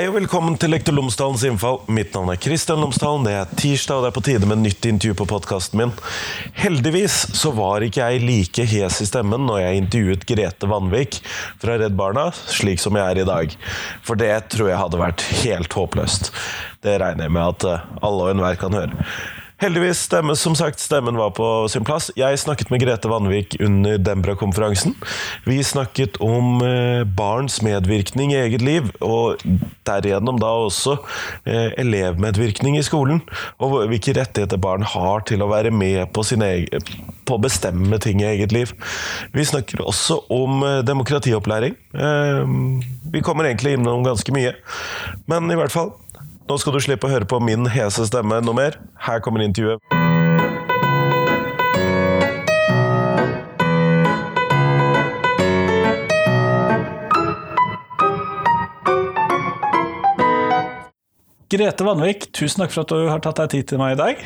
Hei og velkommen til Lektor Lomsdalens innfall. Mitt navn er Kristian Lomsdalen. Det er tirsdag, og det er på tide med nytt intervju på podkasten min. Heldigvis så var ikke jeg like hes i stemmen når jeg intervjuet Grete Vanvik fra Redd Barna, slik som jeg er i dag. For det tror jeg hadde vært helt håpløst. Det regner jeg med at eh, alle og enhver kan høre. Heldigvis, stemme, som sagt, stemmen var på sin plass. Jeg snakket med Grete Vanvik under Dembra-konferansen. Vi snakket om eh, barns medvirkning i eget liv, og derigjennom da også eh, elevmedvirkning i skolen. Og hvilke rettigheter barn har til å være med på, egen, på å bestemme ting i eget liv. Vi snakker også om eh, demokratiopplæring. Vi kommer egentlig innom ganske mye, men i hvert fall nå skal du slippe å høre på min hese stemme noe mer. Her kommer intervjuet. Grete Vanvik, tusen takk for at du har tatt deg tid til meg i dag.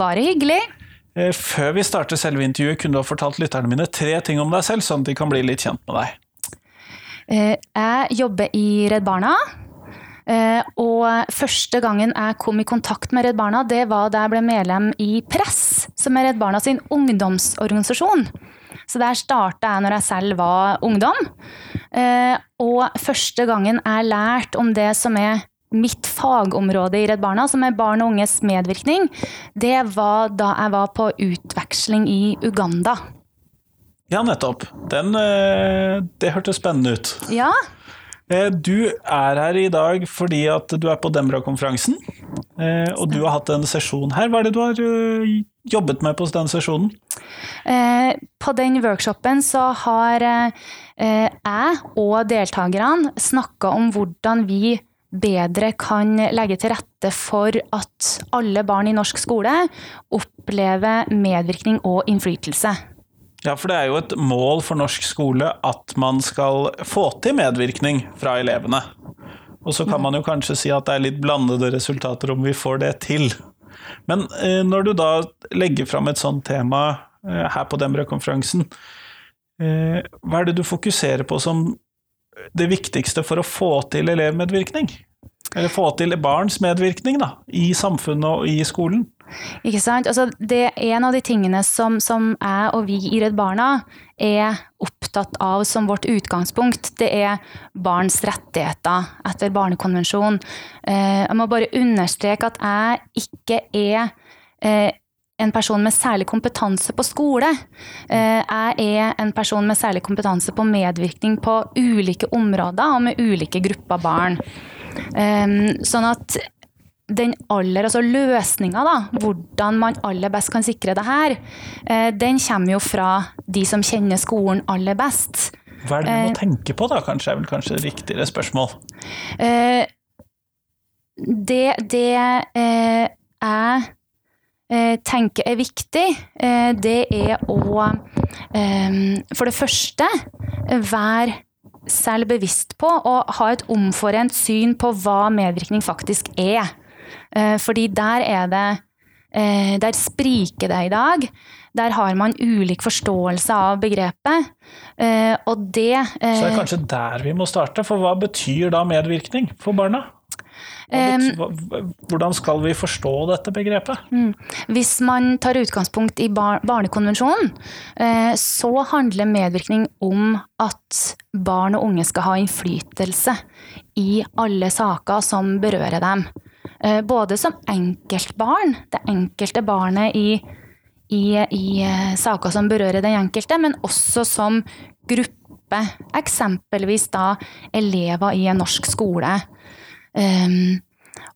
Bare hyggelig. Eh, før vi starter selve intervjuet, kunne du ha fortalt lytterne mine tre ting om deg selv, sånn at de kan bli litt kjent med deg. Eh, jeg jobber i Redd Barna. Eh, og første gangen jeg kom i kontakt med Redd Barna, det var da jeg ble medlem i Press, som er Redd Barna sin ungdomsorganisasjon. Så der starta jeg når jeg selv var ungdom. Eh, og første gangen jeg lærte om det som er mitt fagområde i Redd Barna, som er barn og unges medvirkning, det var da jeg var på utveksling i Uganda. Ja, nettopp. Den, eh, det hørtes spennende ut. Ja, du er her i dag fordi at du er på Dembra-konferansen, eh, og du har hatt en sesjon her. Hva er det du har eh, jobbet med på den sesjonen? På den workshopen så har jeg og deltakerne snakka om hvordan vi bedre kan legge til rette for at alle barn i norsk skole opplever medvirkning og innflytelse. Ja, for det er jo et mål for norsk skole at man skal få til medvirkning fra elevene. Og så kan man jo kanskje si at det er litt blandede resultater om vi får det til. Men eh, når du da legger fram et sånt tema eh, her på Dembra-konferansen, eh, hva er det du fokuserer på som det viktigste for å få til elevmedvirkning? Eller få til barns medvirkning da, i samfunnet og i skolen? Ikke sant? Altså, det er en av de tingene som, som jeg og vi i Redd Barna er opptatt av som vårt utgangspunkt. Det er barns rettigheter etter barnekonvensjonen. Eh, jeg må bare understreke at jeg ikke er eh, en person med særlig kompetanse på skole. Eh, jeg er en person med særlig kompetanse på medvirkning på ulike områder og med ulike grupper barn. Sånn at den aller, altså løsninga, da, hvordan man aller best kan sikre det her, eh, den kommer jo fra de som kjenner skolen aller best. Hva er det vi må eh, tenke på, da, kanskje, er vel kanskje riktigere spørsmål? Eh, det, det jeg tenker er viktig, det er å for det første være selv bevisst på og ha et omforent syn på hva medvirkning faktisk er. Eh, fordi der er det eh, Der spriker det i dag. Der har man ulik forståelse av begrepet. Eh, og det Så det er kanskje der vi må starte, for hva betyr da medvirkning for barna? Hvordan skal vi forstå dette begrepet? Mm. Hvis man tar utgangspunkt i Barnekonvensjonen, så handler medvirkning om at barn og unge skal ha innflytelse i alle saker som berører dem. Eh, både som enkeltbarn, det enkelte barnet i, i, i eh, saker som berører den enkelte, men også som gruppe. Eksempelvis da elever i en norsk skole. Um,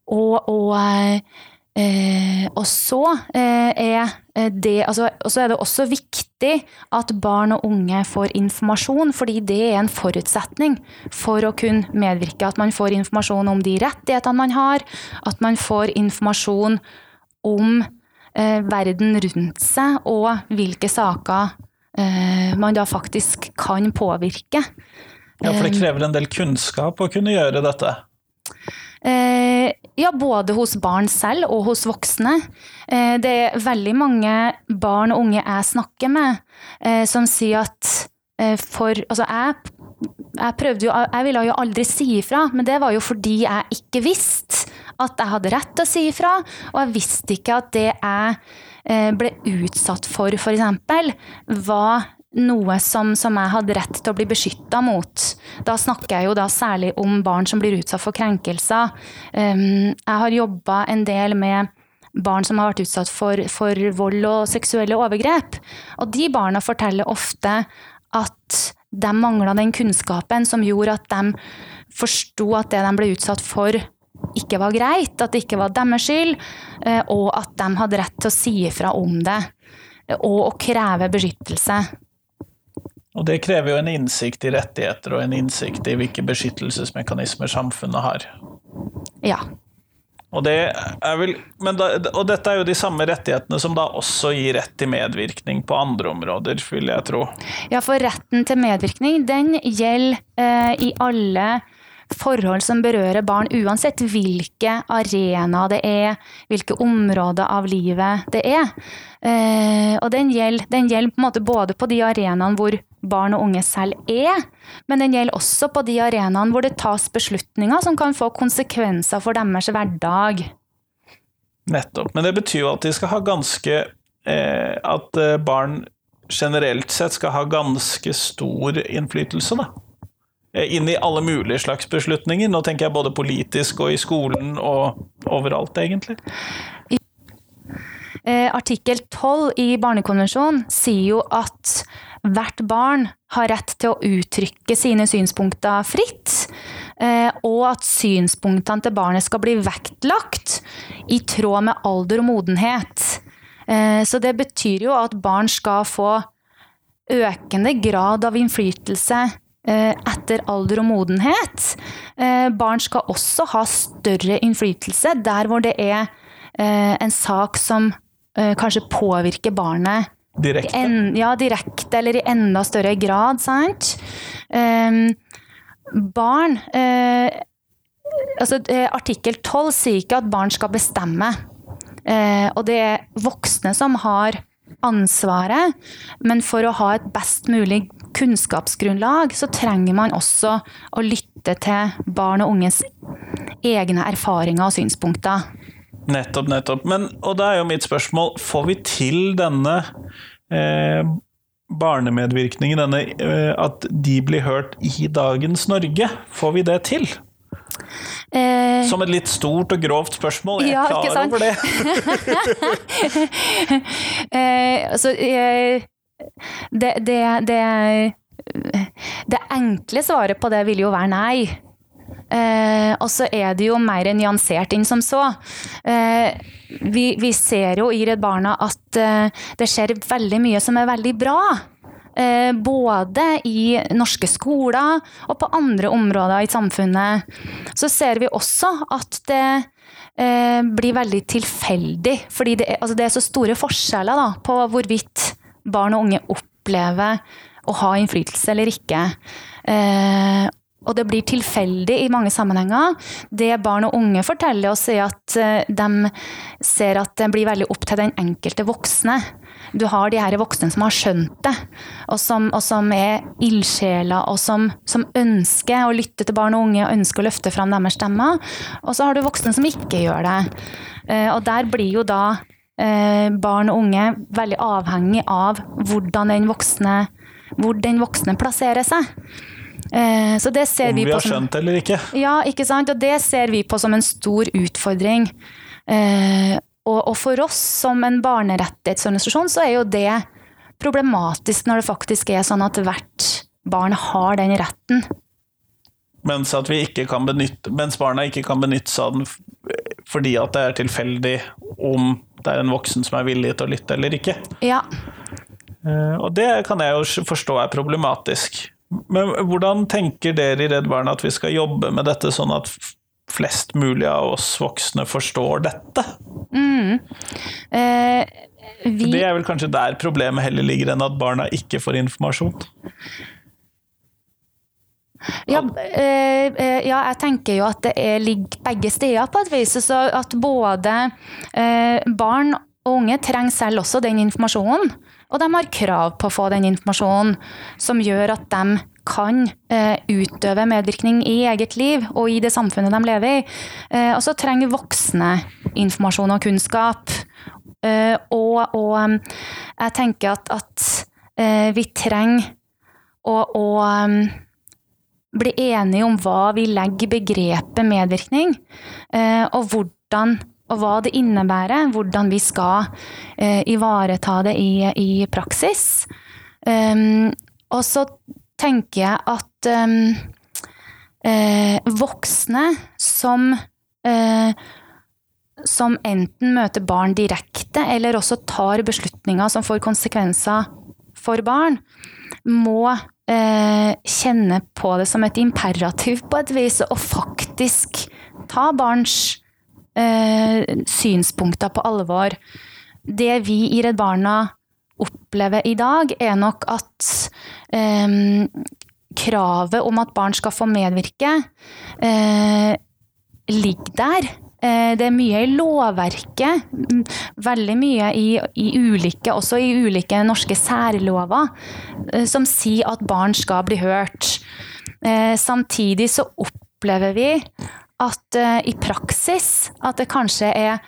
og, og uh, og så er det altså, er det også viktig at barn og unge får informasjon, fordi det er en forutsetning for å kunne medvirke. At man får informasjon om de rettighetene man har, at man får informasjon om eh, verden rundt seg, og hvilke saker eh, man da faktisk kan påvirke. Ja, for det krever en del kunnskap å kunne gjøre dette? Eh, ja, både hos barn selv og hos voksne. Eh, det er veldig mange barn og unge jeg snakker med, eh, som sier at for Altså, jeg jeg prøvde jo, jeg ville jo aldri si ifra, men det var jo fordi jeg ikke visste at jeg hadde rett til å si ifra, og jeg visste ikke at det jeg eh, ble utsatt for, f.eks., var noe som, som, jeg hadde rett til å bli beskytta mot. Da snakker jeg jo da særlig om barn som blir utsatt for krenkelser. Um, jeg har jobba en del med barn som har vært utsatt for, for, vold og seksuelle overgrep. Og de barna forteller ofte at de mangla den kunnskapen som gjorde at de forsto at det de ble utsatt for, ikke var greit, at det ikke var deres skyld, eh, og at de hadde rett til å si ifra om det. Og å kreve beskyttelse. Og det krever jo en innsikt i rettigheter og en innsikt i hvilke beskyttelsesmekanismer samfunnet har. Ja. Og, det vel, da, og, dette er jo de samme rettighetene som da også gir rett til medvirkning på andre områder, vil jeg tro. Ja, for retten til medvirkning den gjelder eh, i alle forhold som berører barn, uansett hvilke arenaer det er, hvilke områder av livet det er. Eh, og den gjelder, den gjelder, på både på de arenaene hvor barn og unge selv er, men den gjelder også på de arenaene hvor det tas beslutninger som kan få konsekvenser for deres hverdag. Nettopp. Men det betyr jo at de skal ha ganske eh, At eh, barn generelt sett skal ha ganske stor innflytelse, da. Eh, inn i alle mulige slags beslutninger. Nå tenker jeg både politisk og i skolen og overalt, egentlig. Eh, artikkel 12 i Barnekonvensjonen sier jo at hvert barn har rett til å uttrykke sine synspunkter fritt, eh, og at synspunktene til barnet skal bli vektlagt i tråd med alder og modenhet. Så det betyr jo at barn skal få økende grad av innflytelse Eh, etter alder og modenhet. Eh, barn skal også ha større innflytelse der hvor det er eh, en sak som kanskje påvirker barnet Direkte? En, ja, direkte, eller i enda større grad, sant. Um, barn uh, altså, Artikkel 12 sier ikke at barn skal bestemme. Uh, og det er voksne som har ansvaret, men for å ha et best mulig kunnskapsgrunnlag, så trenger man også å lytte til barn og unges egne erfaringer og synspunkter. Nettopp, nettopp. Men, og da er jo mitt spørsmål, får vi til denne eh, barnemedvirkningen, denne, eh, at de blir hørt i dagens Norge? Får vi det til? Eh, Som et litt stort og grovt spørsmål, jeg er klar over det. eh, altså, eh, det, det, det, det enkle svaret på det vil jo være nei. Eh, og så er det jo mer nyansert enn som så. Eh, vi, vi, ser jo i Redd Barna at eh, det skjer veldig mye som er veldig bra. Eh, både i norske skoler og på andre områder i samfunnet. Så ser vi også at det eh, blir veldig tilfeldig. Fordi det er, altså det er så store forskjeller da, på hvorvidt barn og unge opplever å ha innflytelse eller ikke. Eh, og det blir tilfeldig i mange sammenhenger. Det barn og unge forteller oss, er at eh, de ser at det blir veldig opp til den enkelte voksne. Du har de her voksne som har skjønt det, og som, og som er ildsjeler, og som, som, ønsker å lytte til barn og unge og ønsker å løfte fram deres stemmer. Og så har du voksne som ikke gjør det. Eh, og der blir jo da Eh, barn og unge veldig avhengig av hvordan den voksne, hvor den voksne plasserer seg. Eh, så det ser Om vi, vi har som, skjønt eller ikke. Ja, ikke sant. Og det ser vi på som en stor utfordring. Eh, og, for oss som en barnerettighetsorganisasjon så er jo det problematisk når det faktisk er sånn at hvert barn har den retten. Mens, benytte, mens barna ikke kan benytte seg av den fordi at det er tilfeldig om det er en voksen som er villig til å lytte eller ikke. Ja. Eh, og det kan jeg jo forstå er problematisk. Men hvordan tenker dere i Redd Barna at vi skal jobbe med dette, sånn at flest mulig av oss voksne forstår dette? Mm. Eh, vi... Det er vel kanskje der problemet heller ligger, enn at barna ikke får informasjon? Ja, eh, eh, ja, jeg tenker jo at det ligger begge steder på et vis. Så at både eh, barn og unge trenger selv også den informasjonen. Og de har krav på å få den informasjonen som gjør at de kan eh, utøve medvirkning i eget liv og i det samfunnet de lever i. Eh, og så trenger voksne informasjon og kunnskap. Eh, og, og jeg tenker at, at vi trenger å, å bli enige om hva vi legger begrepet medvirkning, og hvordan og hva det innebærer, hvordan vi skal eh, ivareta det i, i praksis. Um, og så tenker jeg at um, eh, voksne som eh, som enten møter barn direkte, eller også tar beslutninger som får konsekvenser for barn, må eh, kjenne på det som et imperativ på et vis, og faktisk ta barns synspunkter på alvor. Det vi i Redd Barna opplever i dag, er nok at eh, kravet om at barn skal få medvirke, eh, ligger der. Eh, det er mye i lovverket, veldig mye i, i, ulike, også i ulike norske særlover, eh, som sier at barn skal bli hørt. Eh, samtidig så opplever vi at i praksis at det kanskje er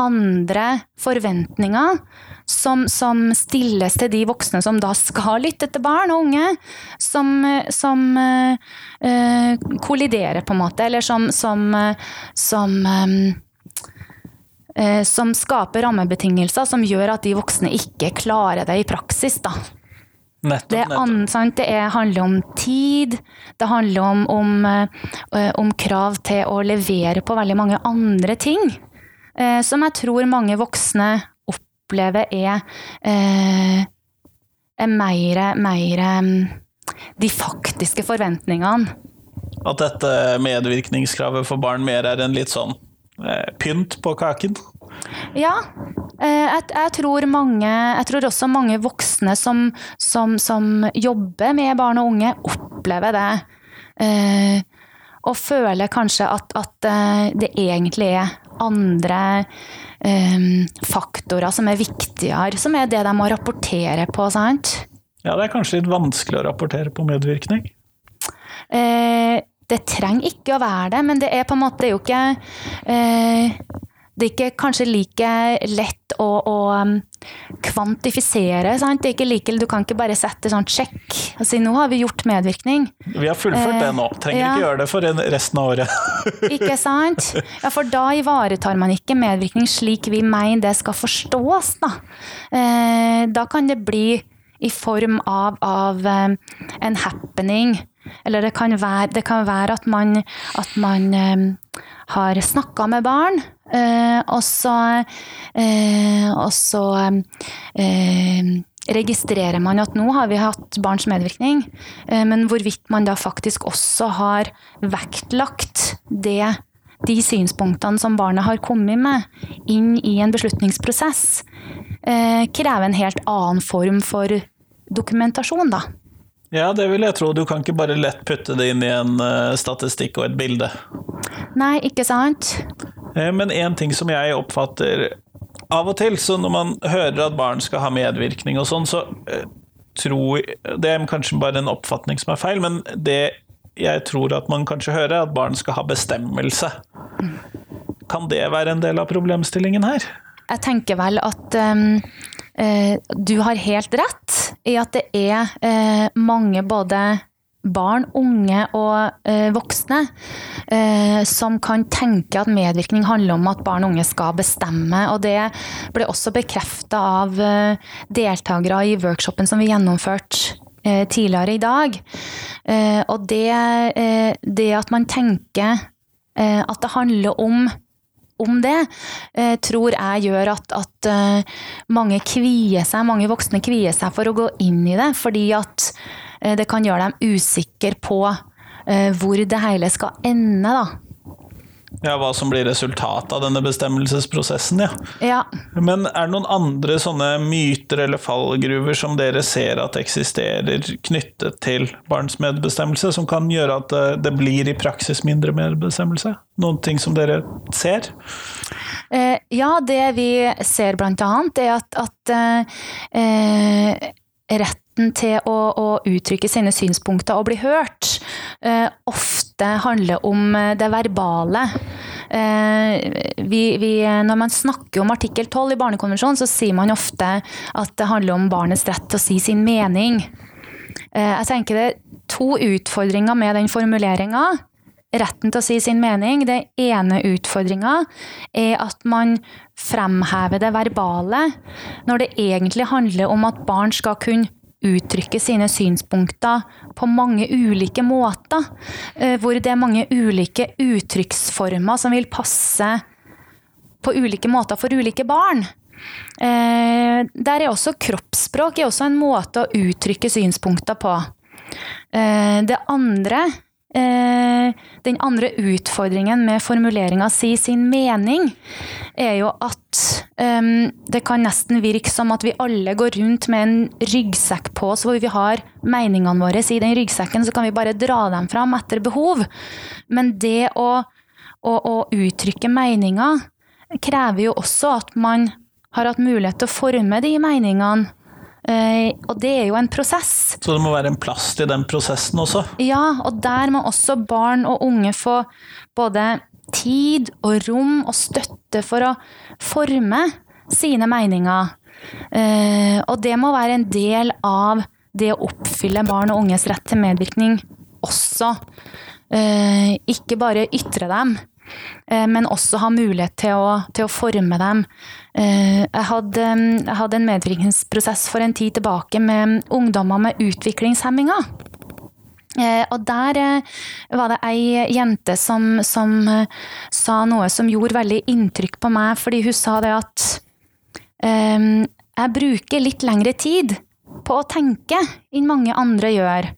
andre forventninger som, som, stilles til de voksne som da skal lytte til barn og unge, som, som uh, kolliderer, på en måte, eller som, som, som um, uh, som skaper rammebetingelser som gjør at de voksne ikke klarer det i praksis. da. Nettopp, det, nettopp. det er, handler om tid, det handler om, om, om, krav til å levere på veldig mange andre ting. Som jeg tror mange voksne opplever er, eh, er mer, mer de faktiske forventningene. At dette medvirkningskravet for barn mer er en litt sånn eh, pynt på kaken? Ja. Eh, jeg, jeg, tror mange, jeg tror også mange voksne som, som, som jobber med barn og unge, opplever det. Eh, og føler kanskje at, at eh, det egentlig er andre um, faktorer som er viktigere, som er det de må rapportere på, sant? Ja, det er kanskje litt vanskelig å rapportere på medvirkning? Eh, det trenger ikke å være det, men det er på en måte jo ikke eh, Det er ikke kanskje like lett å, å um, kvantifisere. Sant? Det er ikke like, du kan ikke bare sette sånn sjekk og si 'nå har vi gjort medvirkning'. Vi har fullført det nå, trenger ja. ikke gjøre det for resten av året. ikke sant? Ja, for da ivaretar man ikke medvirkning slik vi mener det skal forstås. Da, eh, da kan det bli i form av, av um, en happening. Eller det kan være, det kan være at man, at man um, har snakka med barn, og så, eh, og så uh, registrerer man at nå har vi hatt barns medvirkning, men hvorvidt man da faktisk også har vektlagt det, de synspunktene som barnet har kommet med, inn i en beslutningsprosess, krever en helt annen form for dokumentasjon, da. Ja, det vil jeg tro. Du kan ikke bare lett putte det inn i en uh, statistikk og et bilde. Nei, ikke sant? Uh, men én ting som jeg oppfatter av og til, så når man hører at barn skal ha medvirkning og sånn, så uh, tror Det er kanskje bare en oppfatning som er feil, men det jeg tror at man kanskje hører, er at barn skal ha bestemmelse. Kan det være en del av problemstillingen her? Jeg tenker vel at um, du har helt rett i at det er uh, mange både barn, unge og eh, voksne eh, som kan tenke at medvirkning handler om at barn og unge skal bestemme. Og det ble også bekrefta av eh, deltakere i workshopen som vi gjennomførte eh, tidligere i dag. Eh, og det, det, at man tenker at det handler om om det, eh, tror jeg gjør at, at eh, mange kvier seg, mange voksne kvier seg for å gå inn i det, fordi at eh, det kan gjøre dem usikre på hvor det hele skal ende, da. Ja, hva som blir resultatet av denne bestemmelsesprosessen, ja. ja. Men er det noen andre sånne myter eller fallgruver som dere ser at eksisterer knyttet til barns medbestemmelse, som kan gjøre at det blir i praksis mindre medbestemmelse? Noen ting som dere ser? Eh, ja, det vi ser blant annet, er at, at eh, rett retten til å, å, uttrykke sine synspunkter og bli hørt, eh, ofte handler om eh, det verbale. Eh, vi, vi, når man snakker om artikkel 12 i Barnekonvensjonen, så sier man ofte at det handler om barnets rett til å si sin mening. Eh, jeg tenker det er to utfordringer med den formuleringa retten til å si sin mening. Den ene utfordringa er at man fremhever det verbale, når det egentlig handler om at barn skal kunne uttrykke sine synspunkter på mange ulike måter. Eh, hvor det er mange ulike uttrykksformer som vil passe på ulike måter for ulike barn. Eh, der er også kroppsspråk er også en måte å uttrykke synspunkter på. Eh, det andre den andre utfordringen med formuleringa si sin mening, er jo at um, det kan nesten virke som at vi alle går rundt med en ryggsekk på oss hvor vi har meningene våre i den ryggsekken, så kan vi bare dra dem fram etter behov. Men det å, å, å uttrykke meninger krever jo også at man har hatt mulighet til å forme de meningene og det er jo en prosess. Så det må være en plass til den prosessen også? Ja, og der må også barn og unge få både tid og rom og støtte for å forme sine meninger. Uh, og det må være en del av det å oppfylle barn og unges rett til medvirkning også. Uh, ikke bare ytre dem, men også ha mulighet til å, til å forme dem. Eh, jeg hadde, jeg hadde en medvirkningsprosess for en tid tilbake med ungdommer med utviklingshemminger. Eh, og der eh, var det ei jente som, som, sa noe som gjorde veldig inntrykk på meg, fordi hun sa det at jeg bruker litt lengre tid på å tenke enn mange andre gjør.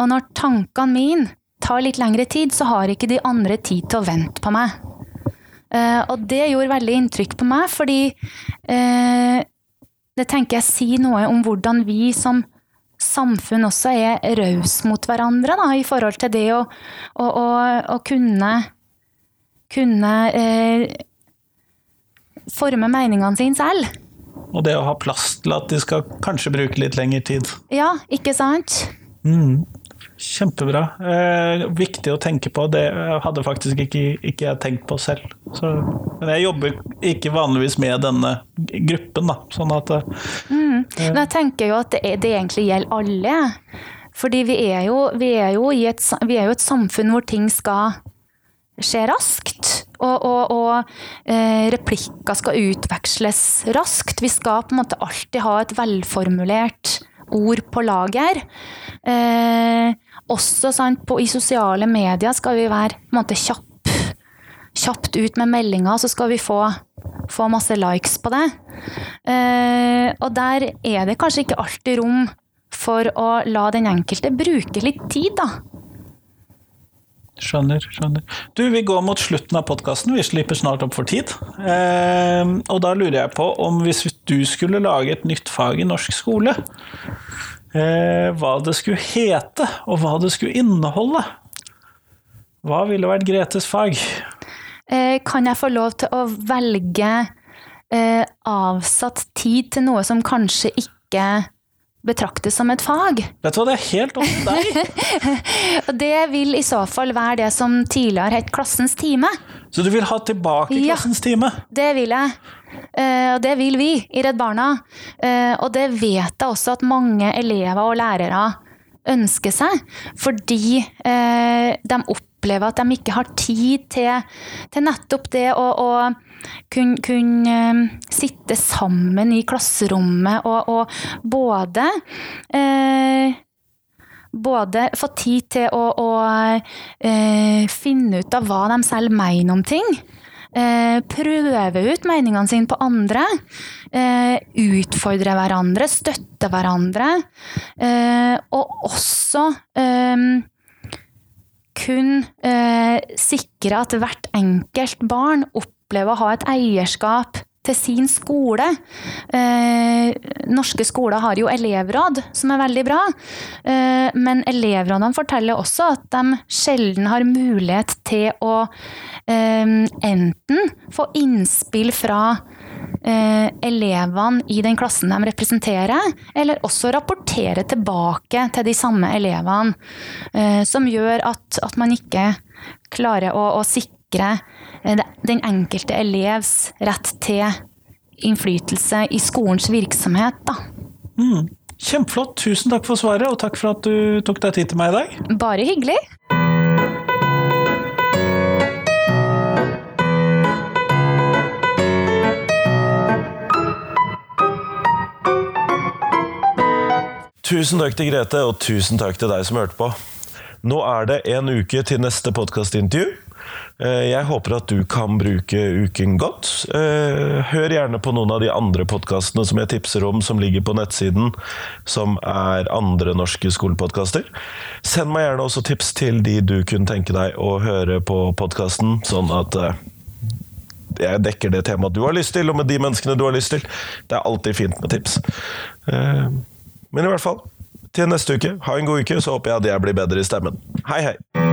Og når tankene mine tar litt lengre tid, så har ikke de andre tid til å vente på meg. Uh, og det gjorde veldig inntrykk på meg, fordi uh, det tenker jeg sier noe om hvordan vi som samfunn også er rause mot hverandre, da, i forhold til det å, å, å, å kunne, kunne uh, forme meningene sine selv. Og det å ha plass til at de skal kanskje bruke litt lengre tid. Ja, ikke sant? Mm. Kjempebra. Eh, viktig å tenke på. Det hadde faktisk ikke, ikke jeg tenkt på selv. Så, men jeg jobber ikke vanligvis med denne gruppen, da. Sånn at eh, mm. Men jeg tenker jo at det, det, egentlig gjelder alle. Fordi vi er jo, vi er et, vi er jo et samfunn hvor ting skal skje raskt. Og, og, og eh, replikker skal utveksles raskt. Vi skal på en måte alltid ha et velformulert ord på lager. Eh, også sant, på, i sosiale medier skal vi være måte kjapp, kjapt ut med meldinger, så skal vi få, få masse likes på det. Eh, og der er det kanskje ikke alltid rom for å la den enkelte bruke litt tid, da. Skjønner. skjønner. Du, Vi går mot slutten av podkasten. Vi slipper snart opp for tid. Eh, og da lurer jeg på om hvis du skulle lage et nytt fag i norsk skole, eh, hva det skulle hete, og hva det skulle inneholde. Hva ville vært Gretes fag? Eh, kan jeg få lov til å velge eh, avsatt tid til noe som kanskje ikke betraktes som et fag? Vet du hva, det er helt opp til deg. det vil i så fall være det som tidligere het Klassens time. Så du vil ha tilbake Klassens time? Ja, det vil jeg. Uh, og det vil vi i Redd Barna. Uh, og det vet jeg også at mange elever og lærere ønsker seg, fordi uh, de opplever at de ikke har tid til, til nettopp det å kunne, kunne sitte sammen i klasserommet og, og både både få tid til å, å eh, finne ut av hva de selv mener om ting, Eh, prøve ut meningene sine på andre. Eh, utfordre hverandre, støtte hverandre. Eh, og også kun sikre at hvert enkelt barn opplever å ha et eierskap til sin skole. Eh, norske skoler har jo elevråd, som er veldig bra. Eh, men elevrådene forteller også at de sjelden har mulighet til å eh, enten få innspill fra eh, elevene i den klassen de representerer, eller også rapportere tilbake til de samme elevene, eh, som gjør at, at, man ikke klarer å, å sikre eh, den enkelte elevs rett til innflytelse i skolens virksomhet. Da. Mm. Kjempeflott. Tusen takk for svaret, og takk for at du tok deg tid til meg i dag. Bare hyggelig. Tusen takk til Grete, og tusen takk til deg som hørte på. Nå er det en uke til neste podkastintervju. Eh, jeg håper at du kan bruke uken godt. Eh, hør gjerne på noen av de andre podkastene som jeg tipser om, som ligger på nettsiden, som er andre norske skolepodkaster. Send meg gjerne også tips til de du kunne tenke deg å høre på podkasten, sånn at eh, jeg dekker det temaet du har lyst til, og med de menneskene du har lyst til. Det er alltid fint med tips. Men i hvert fall, til neste uke, ha en god uke, så håper jeg at jeg blir bedre i stemmen. Hei, hei!